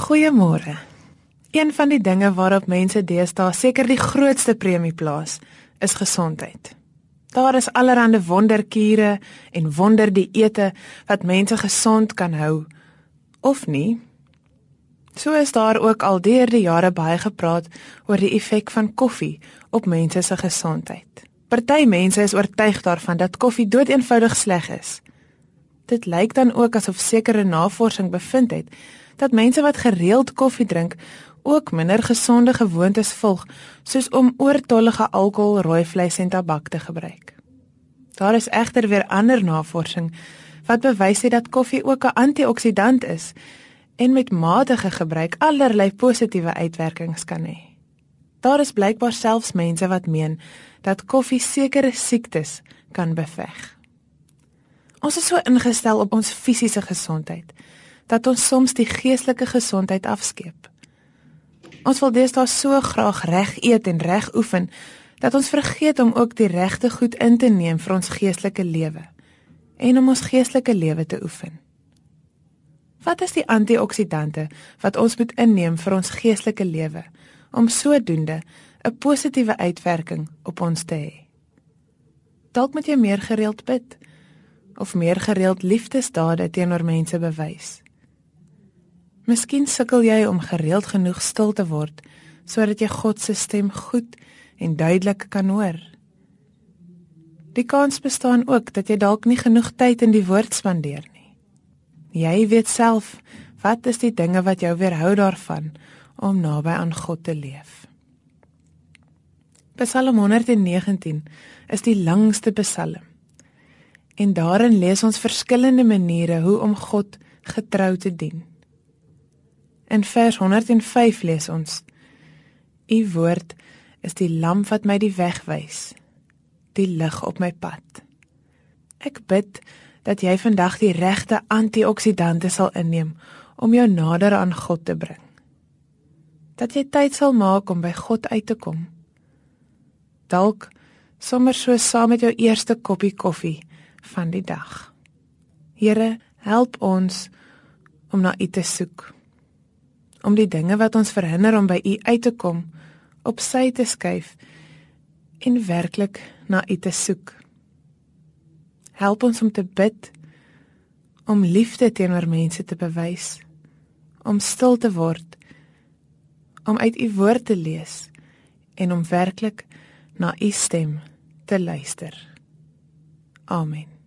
Goeiemôre. Een van die dinge waarop mense deesdae seker die grootste premie plaas, is gesondheid. Daar is allerlei wonderkure en wonderdieete wat mense gesond kan hou of nie. So is daar ook al deur die jare baie gepraat oor die effek van koffie op mense se gesondheid. Party mense is oortuig daarvan dat koffie doeteenvoudig sleg is. Dit lyk dan ook asof sekere navorsing bevind het dat mense wat gereeld koffie drink ook minder gesonde gewoontes volg, soos om oortollige alkohol, rooi vleis en tabak te gebruik. Daar is egter weer ander navorsing wat bewys het dat koffie ook 'n antioksidant is en met matige gebruik allerlei positiewe uitwerkings kan hê. Daar is blykbaar selfs mense wat meen dat koffie sekere siektes kan beveg. Ons is so ingestel op ons fisiese gesondheid dat ons soms die geestelike gesondheid afskeep. Ons wil deesdae so graag reg eet en reg oefen dat ons vergeet om ook die regte goed in te neem vir ons geestelike lewe en om ons geestelike lewe te oefen. Wat is die antioksidante wat ons moet inneem vir ons geestelike lewe om sodoende 'n positiewe uitwerking op ons te hê? Dalk moet jy meer gereeld bid of meer gereeld liefdesdade teenoor mense bewys. Miskien sukkel jy om gereeld genoeg stil te word sodat jy God se stem goed en duidelik kan hoor. Die kans bestaan ook dat jy dalk nie genoeg tyd in die woord spandeer nie. Jy weet self wat is die dinge wat jou weerhou daarvan om naby aan God te leef. Psalm 119 is die langste psalm. En daarin lees ons verskillende maniere hoe om God getrou te dien. In vers 105 lees ons: U woord is die lamp wat my die weg wys, die lig op my pad. Ek bid dat jy vandag die regte antioksidante sal inneem om jou nader aan God te bring. Dat jy tyd sal maak om by God uit te kom. Dalk sommer so saam met jou eerste koppie koffie van die dag. Here, help ons om na U te soek om die dinge wat ons verhinder om by U uit te kom op sy te skuif en werklik na U te soek. Help ons om te bid om liefde teenoor mense te bewys, om stil te word, om uit U woord te lees en om werklik na U stem te luister. Amen.